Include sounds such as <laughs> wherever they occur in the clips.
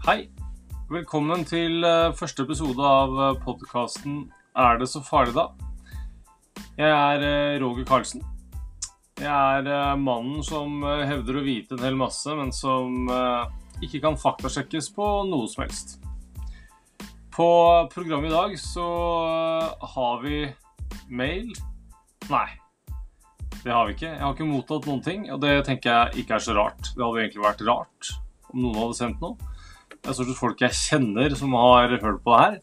Hei. Velkommen til eh, første episode av podkasten Er det så farlig, da? Jeg er eh, Roger Karlsen. Jeg er eh, mannen som eh, hevder å vite en hel masse, men som eh, ikke kan faktasjekkes på noe som helst. På programmet i dag så eh, har vi mail. Nei, det har vi ikke. Jeg har ikke mottatt noen ting, og det tenker jeg ikke er så rart. Det hadde egentlig vært rart om noen hadde sendt noe. Det er stort sett folk jeg kjenner som har hørt på det her.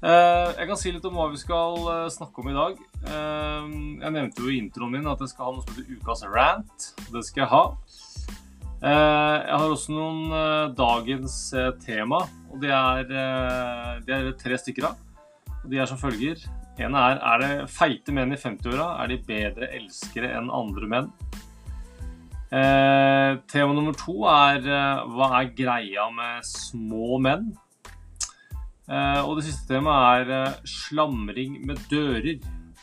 Eh, Jeg kan si litt om hva vi skal eh, snakke om i dag. Eh, Jeg nevnte jo i introen min at jeg skal ha noe som heter Ukas rant. Det skal jeg ha. Jeg har også noen dagens tema, og det er, det er tre stykker av. De er som følger. En er er det feite menn i 50-åra er de bedre elskere enn andre menn. Eh, tema nummer to er eh, hva er greia med små menn? Eh, og det siste temaet er eh, slamring med dører.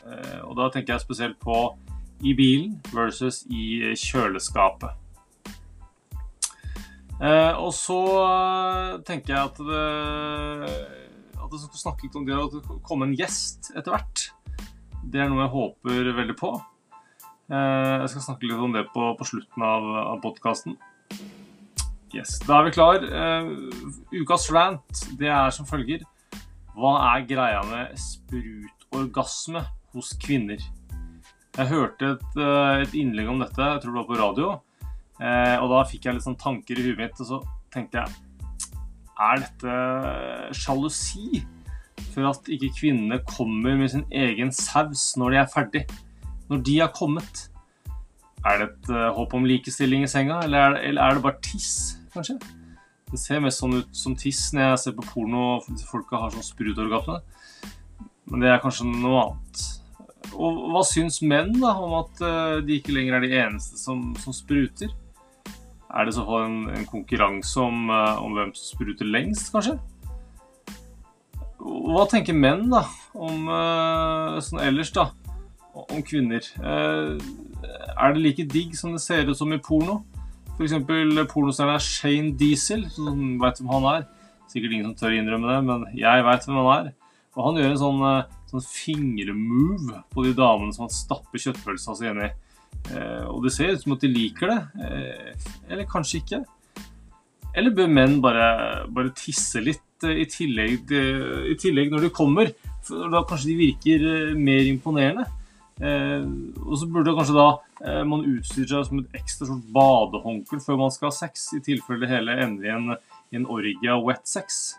Eh, og da tenker jeg spesielt på i bilen versus i kjøleskapet. Eh, og så tenker jeg at det, at det skal snakke litt om det å komme en gjest etter hvert. Det er noe jeg håper veldig på. Eh, jeg skal snakke litt om det på, på slutten av, av podkasten. Yes, da er vi klar. Eh, ukas rant det er som følger. Hva er greia med sprutorgasme hos kvinner? Jeg hørte et, eh, et innlegg om dette, jeg tror det var på radio. Og da fikk jeg litt sånn tanker i huet mitt, og så tenkte jeg Er dette sjalusi for at ikke kvinnene kommer med sin egen saus når de er ferdig? Når de har kommet? Er det et eh, håp om likestilling i senga, eller er, det, eller er det bare tiss, kanskje? Det ser mest sånn ut som tiss når jeg ser på porno og folka har sånn sprutorgasme. Men det er kanskje noe annet. Og hva syns menn da om at eh, de ikke lenger er de eneste som, som spruter? Er det i så fall en, en konkurranse om, eh, om hvem som spruter lengst, kanskje? Hva tenker menn da om sånn ellers, da? Om kvinner? Eh, er det like digg som det ser ut som i porno? F.eks. pornostjerna Shane Diesel, som veit hvem han er. Sikkert ingen som tør innrømme det, men jeg veit hvem han er. Og han gjør en sånn, eh, sånn fingermove på de damene som han stapper kjøttpølsa si inn i. Eh, og det ser ut som at de liker det. Eller kanskje ikke. Eller bør menn bare, bare tisse litt i tillegg, i tillegg når de kommer? For da kanskje de virker mer imponerende. Eh, og så burde kanskje da eh, man utstyre seg som et ekstra stort badehåndkle før man skal ha sex, i tilfelle det hele ender i en, i en orgie av wet sex.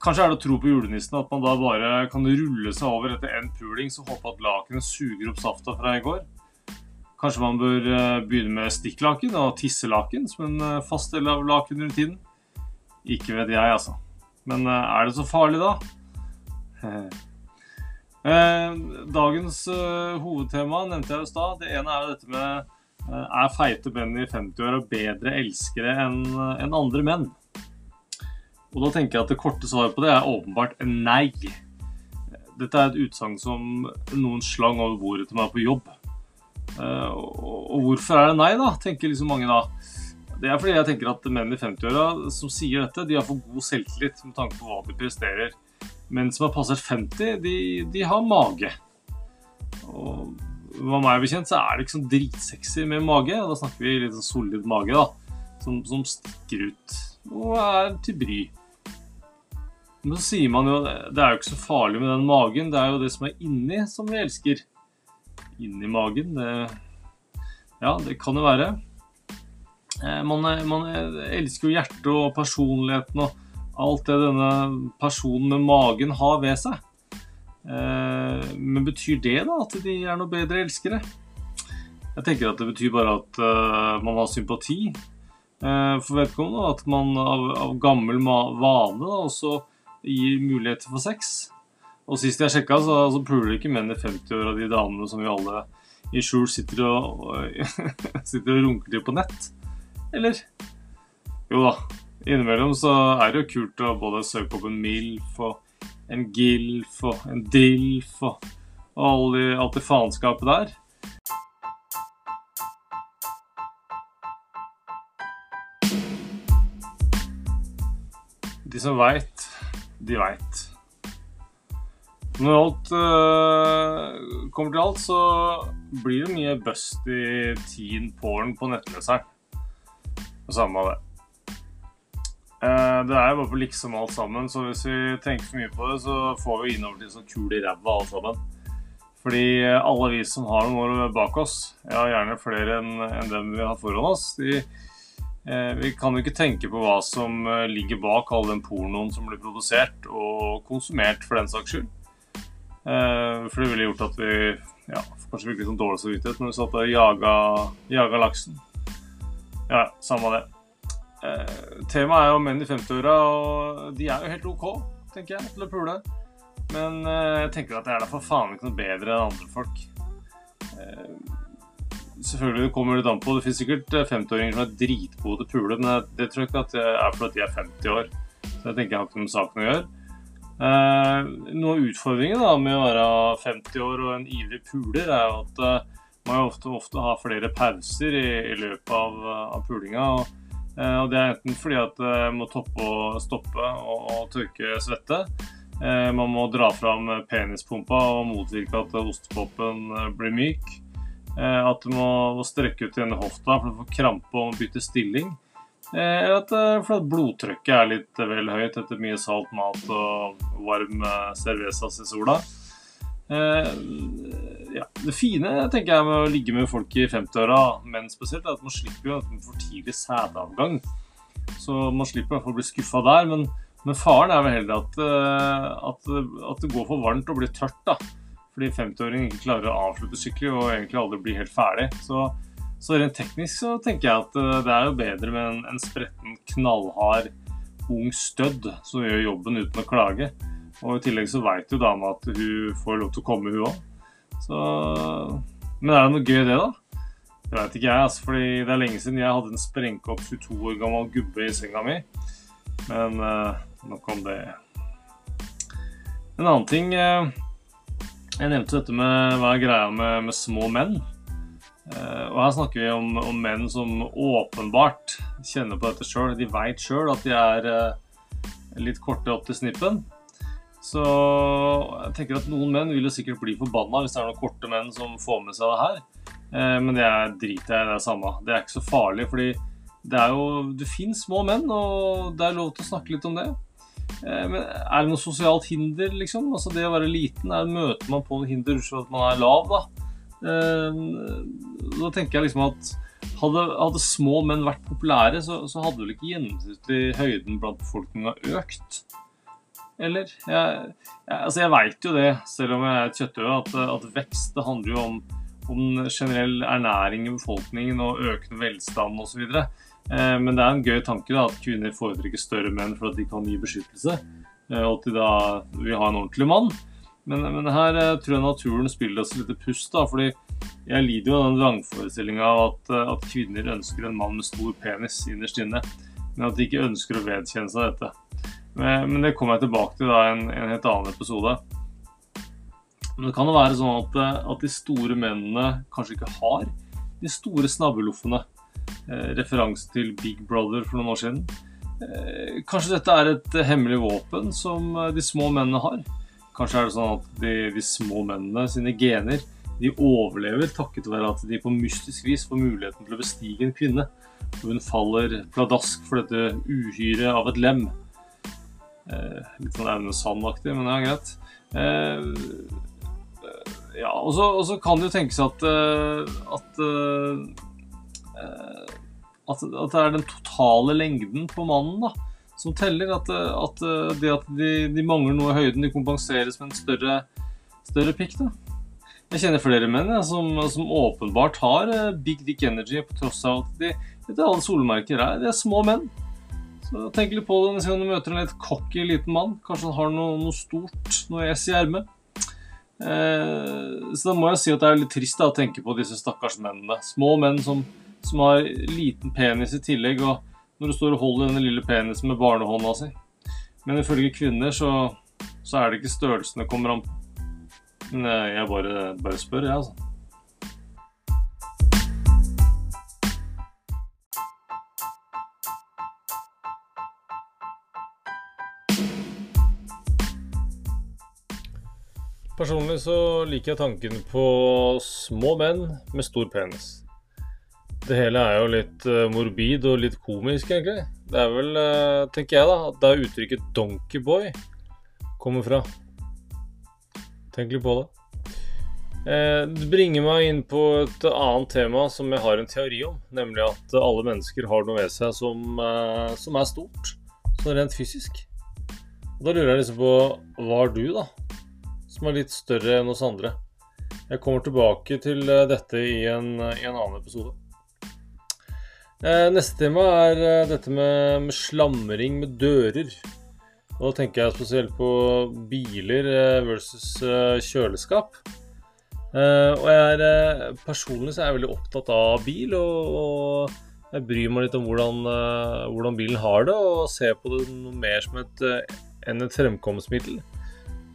Kanskje er det å tro på julenissen at man da bare kan rulle seg over etter en puling og håpe at lakenet suger opp safta fra i går. Kanskje man bør eh, begynne med stikklaken og tisselaken som en eh, fast del av lakenrutinen. Ikke vet jeg, altså. Men eh, er det så farlig, da? <laughs> Eh, Dagens eh, hovedtema nevnte jeg i stad. Det ene er dette med eh, Er feite menn i 50-åra bedre elskere enn andre menn? Og da tenker jeg at det korte svaret på det er åpenbart nei. Dette er et utsagn som noen slang over bordet til meg på jobb. Og hvorfor er det nei, da, tenker liksom mange da. Det er fordi jeg tenker at menn i 50-åra som sier dette, de har for god selvtillit med tanke på hva de presterer. Menn som har passert 50, de, de har mage. Og hva meg bekjent, så er det ikke sånn dritsexy med mage. Da snakker vi litt sånn solid mage, da. Som, som stikker ut og er til bry. Men så sier man jo det er jo ikke så farlig med den magen. Det er jo det som er inni, som vi elsker. Inni magen, det Ja, det kan jo være. Eh, Man, man elsker jo hjertet og personligheten og alt det denne personen med magen har ved seg. Eh, Men betyr det da at de er noe bedre elskere? Jeg tenker at det betyr bare at eh, man har sympati eh, for vedkommende, at man av, av gammel vane da, også gir muligheter for sex. Og sist jeg sjekka, så, så puler ikke menn i 50-åra de damene som vi alle i skjul sitter og, og <laughs> sitter og runker til på nett. Eller? Jo da, innimellom så er det jo kult å både søke opp en MILF og en GILF og en DILF og, og alt det faenskapet der. de som veit, de veit. Når alt øh, kommer til alt, så blir det mye bust i teen porn på nettleseren. Og samme av det. Uh, det er jo bare på liksom alt sammen, så hvis vi tenker for mye på det, så får vi innover til sånn kul i ræva alle sammen. Fordi alle vi som har noen år bak oss, ja gjerne flere enn en dem vi har foran oss, de, uh, vi kan jo ikke tenke på hva som ligger bak all den pornoen som blir produsert og konsumert, for den saks skyld. Eh, for det ville gjort at vi ja, kanskje virket litt sånn dårlig samvittighet når vi satt og jaga, jaga laksen. Ja, samme det. Eh, temaet er jo menn i 50-åra, og de er jo helt OK, tenker jeg, til å pule. Men eh, jeg tenker at det er da for faen ikke noe bedre enn andre folk. Selvfølgelig det kommer litt an på. Det finnes sikkert 50-åringer som er dritgode til å pule, men det tror jeg ikke at det er fordi de er 50 år. Så jeg tenker jeg har ikke noe med saken å gjøre. Eh, noe av utfordringen da, med å være 50 år og en ivrig puler, er jo at eh, man ofte, ofte har flere pauser i, i løpet av, av pulinga. Og, eh, og, Det er enten fordi at eh, man må toppe og stoppe og, og tørke svette. Eh, man må dra fram penispumpa og motvirke at ostepopen eh, blir myk. at du må strekke ut denne hofta for å få krampe og bytte stilling. Eller at, at blodtrykket er litt vel høyt etter mye salt mat og varm cerveza i sola. Ja, det fine tenker jeg med å ligge med folk i 50-åra, men spesielt, er at man slipper jo for tidlig sædavgang. Så man slipper i hvert fall å bli skuffa der. Men, men, faren er vel heller at, eh, at, at, det går for varmt og blir tørt. da. Fordi 50-åringen ikke klarer å avslutte skikkelig og egentlig aldri blir helt ferdig. Så så rent teknisk så tenker jeg at eh, det er jo bedre med en, en spretten, knallhard, ung stødd som gjør jobben uten å klage. Og i tillegg så veit jo dama at hun får lov til å komme, hun òg. Men er det noe gøy, i det, da? Det veit ikke jeg, altså, fordi det er lenge siden jeg hadde en sprengkopp 22 år gammel gubbe i senga mi. Men uh, nok om det. En annen ting uh, Jeg nevnte dette med hva er greia med, med små menn. Uh, og her snakker vi om, om menn som åpenbart kjenner på dette sjøl. De veit sjøl at de er uh, litt korte opp til snippen. Så jeg tenker at noen menn vil jo sikkert bli forbanna hvis det er noen korte menn som får med seg det her. Eh, men det er driter jeg i, det er samme. Det er ikke så farlig, fordi det er jo Det fins små menn, og det er lov til å snakke litt om det. Men er det noe sosialt hinder, liksom? Altså det å være liten, er, møter man på noe hinder for at man er lav, da? Da tenker jeg liksom at hadde, hadde små menn vært populære, så, så hadde vel ikke gjennomsnittlig høyden blant befolkninga økt? Eller? Jeg, jeg, altså jeg veit jo det, selv om jeg er et kjøttøye, at, at, vekst det handler jo om, om generell ernæring i befolkningen og økende velstand osv. Eh, men det er en gøy tanke da, at kvinner foretrekker større menn for at de kan gi beskyttelse. Eh, og at de da vil ha en ordentlig mann. Men, men her eh, tror jeg naturen spiller oss litt pust, da, fordi jeg lider jo av den vrangforestillinga at, eh, at, kvinner ønsker en mann med stor penis innerst inne, men at de ikke ønsker å vedkjenne seg dette. Men, men det kommer jeg tilbake til i en, en, helt annen episode. Men det kan jo være sånn at, eh, at de store mennene kanskje ikke har de store snabbeloffene. Eh, referanse til Big Brother for noen år siden. Eh, kanskje dette er et hemmelig våpen som de små mennene har. Kanskje er det sånn at de, de små mennene sine gener de overlever takket være at de på mystisk vis får muligheten til å bestige en kvinne. Hun faller pladask for dette uhyret av et lem. Eh, litt sånn Aune Sand-aktig, men det er greit. Eh, ja, og så kan det jo tenkes at eh, at, eh, at, at det er den totale lengden på mannen, da som teller. At, at det at de, de, mangler noe i høyden, de kompenseres med en større, større pikk. da. Jeg kjenner flere menn ja, som, som, åpenbart har big dick energy, på tross av at de etter alle solmerker er. De er små menn. Tenk litt på det neste gang du møter en litt cocky liten mann. Kanskje han har noe, noe stort, noe ess i ermet. Eh, så da må jeg si at det er litt trist da, å tenke på disse stakkars mennene. Små menn som, som har liten penis i tillegg. og når du står og holder denne lille penisen med barnehånda si. Men ifølge kvinner så, så er det ikke størrelsen det kommer an på. Men jeg bare, bare spør, jeg, altså. Personlig så liker jeg tanken på små menn med stor penis. Det hele er jo litt uh, morbid og litt komisk, egentlig. Det er vel, uh, tenker jeg, da, at det er uttrykket 'donkeyboy' kommer fra. Tenk litt på det. Eh, det bringer meg inn på et annet tema som jeg har en teori om. Nemlig at alle mennesker har noe ved seg som, eh, som er stort. Sånn rent fysisk. Og da lurer jeg liksom på hva er du, da? Som er litt større enn oss andre. Jeg kommer tilbake til eh, dette i en, i en annen episode. Neste tema er dette med, med slamring med dører. Og da tenker jeg spesielt på biler versus kjøleskap. Og jeg er personlig så er jeg veldig opptatt av bil, og, jeg bryr meg litt om hvordan, hvordan, bilen har det, og ser på det noe mer som et, enn et fremkomstmiddel.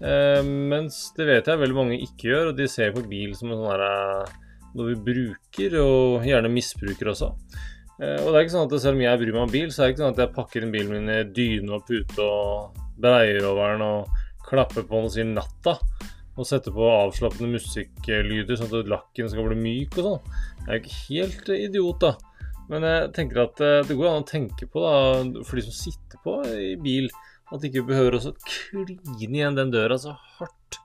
Mens det vet jeg veldig mange ikke gjør, og de ser på bil som en sånn noe vi bruker, og gjerne misbruker også. og det er ikke sånn at selv om jeg bryr meg om bil, så er det ikke sånn at jeg pakker inn bilen min i dyne og pute og breier over den og klapper på den og sier 'natta' og sette på avslappende musikklyder sånn at lakken skal bli myk og sånn. Jeg er ikke helt idiot, da. Men jeg tenker at eh, det går an å tenke på, da, for de som sitter på i bil, at vi ikke behøver å kline igjen den døra så hardt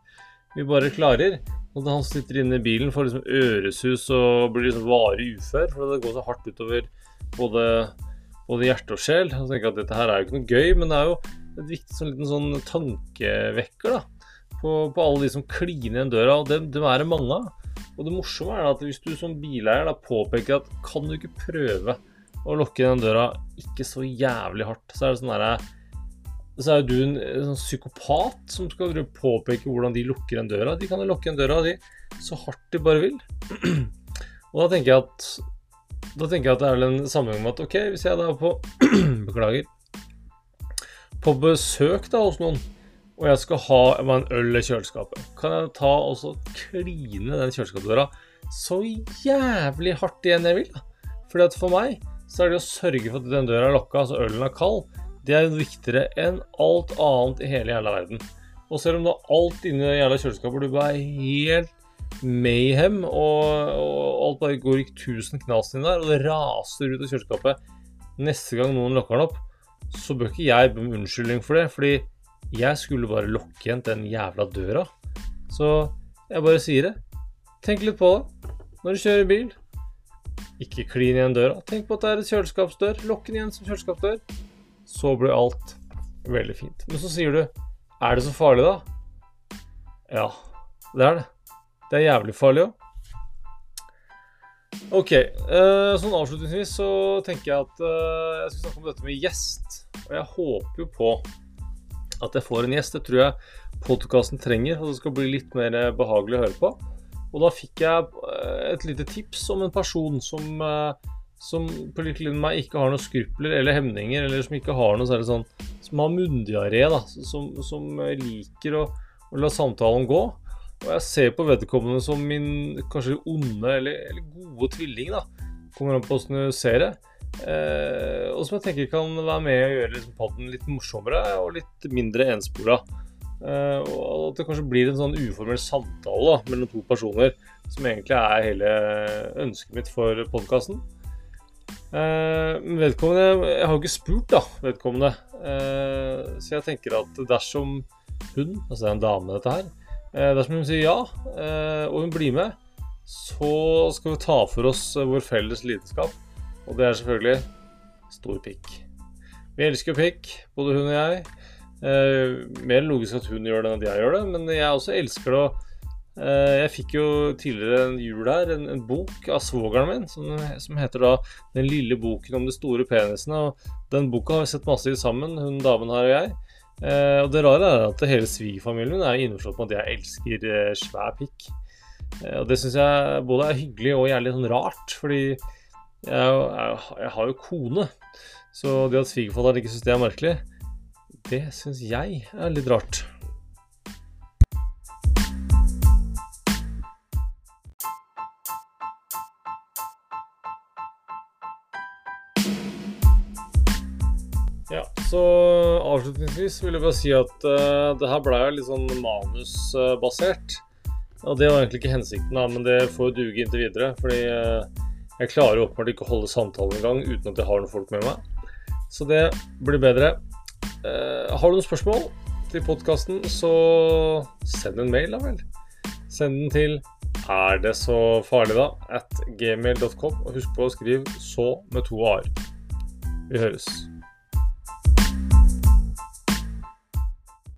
vi bare klarer. Og da han sitter inne i bilen, får liksom øresus og blir liksom varig ufør, for det går så hardt utover både, både hjerte og sjel. Og tenker at dette her er jo ikke noe gøy, men det er jo et viktig sånn liten sånn tankevekker, da på, på alle de som kliner igjen døra, og dem, dem er det mange av. Og det morsomme er at hvis du som bileier da påpeker at kan du ikke prøve å lokke den døra ikke så jævlig hardt, så er det sånn derre så er jo du en, en sånn psykopat som skal påpeke hvordan de lukker den døra. De kan jo lukke den døra de, så hardt de bare vil. <clears throat> og da tenker jeg at da tenker jeg at det er vel en sammenheng med at ok, hvis jeg da er på <clears throat> Beklager. På besøk da hos noen og jeg skal ha en øl i kjøleskapet, kan jeg ta og så kline den kjøleskapsdøra så jævlig hardt igjen jeg vil. Fordi at for meg så er det å sørge for at den døra er lokka, altså ølen er kald, det er viktigere enn alt annet i hele jævla verden. Og selv om da alt inni det jævla kjøleskapet du bare er helt mayhem, og, og, alt bare går i tusen knas inn der, og det raser ut av kjøleskapet neste gang noen lokker den opp, så bør ikke jeg be om unnskyldning for det. fordi jeg skulle bare lukke igjen den jævla døra. Så jeg bare sier det. Tenk litt på det når du kjører bil. Ikke klin igjen døra. Tenk på at det er et kjøleskapsdør. Lokk den igjen som kjøleskapsdør. Så blir alt veldig fint. Men så sier du Er det så farlig, da? Ja, det er det. Det er jævlig farlig òg. Ok, uh, sånn avslutningsvis så tenker jeg at uh, jeg skal snakke om dette med gjest. Og jeg håper jo på at jeg får en gjest. Det tror jeg podkasten trenger, og det skal bli litt mer eh, behagelig å høre på. Og da fikk jeg eh, et lite tips om en person som, eh, som på litt linje meg ikke har noen skrupler eller hemninger, eller som ikke har noe særlig sånn Som har munndiaré, da. Som, som liker å, å, la samtalen gå. Og jeg ser på vedkommende som min kanskje onde eller, eller gode tvilling, da. Kommer an på åssen du ser det. Eh, og som jeg tenker kan være med og gjøre liksom padden litt morsommere og litt mindre enspora. Eh, og at det kanskje blir en sånn uformell samtale da, mellom to personer, som egentlig er hele ønsket mitt for podkasten. Eh, vedkommende Jeg har jo ikke spurt, da, vedkommende. Eh, så jeg tenker at dersom hun, altså det er en dame, dette her, eh, dersom hun sier ja, og hun blir med, så skal vi ta for oss vår felles lidenskap. Og det er selvfølgelig stor pikk. Vi elsker pikk, både hun og jeg. Mer logisk at hun gjør det enn at jeg gjør det, men jeg også elsker det. Eh, jeg fikk jo tidligere en jul her en, en bok av svogeren min som, som, heter da 'Den lille boken om de store penisene'. og Den boka har vi sett masse i sammen, hun damen her og jeg. Eh, og det rare er at hele svigerfamilien min er innforstått med at jeg elsker eh, svær pikk. Eh, og det syns jeg både er hyggelig og jævlig sånn rart, fordi jeg, jeg, jeg har jo kone, så det at svigerfatteren ikke syns det er merkelig, det syns jeg er litt rart. Så avslutningsvis vil jeg bare si at uh, det her ble jo litt sånn manusbasert. Og det var egentlig ikke hensikten, da, men det får jo duge inntil videre. Fordi uh, jeg klarer åpenbart ikke å holde samtalen i gang uten at jeg har noen folk med meg. Så det blir bedre. Uh, har du noen spørsmål til podkasten, så send en mail, da vel. Send den til er det så farlig, da? at gmail.com. Og husk på å skrive 'så' med to a-er. Vi høres.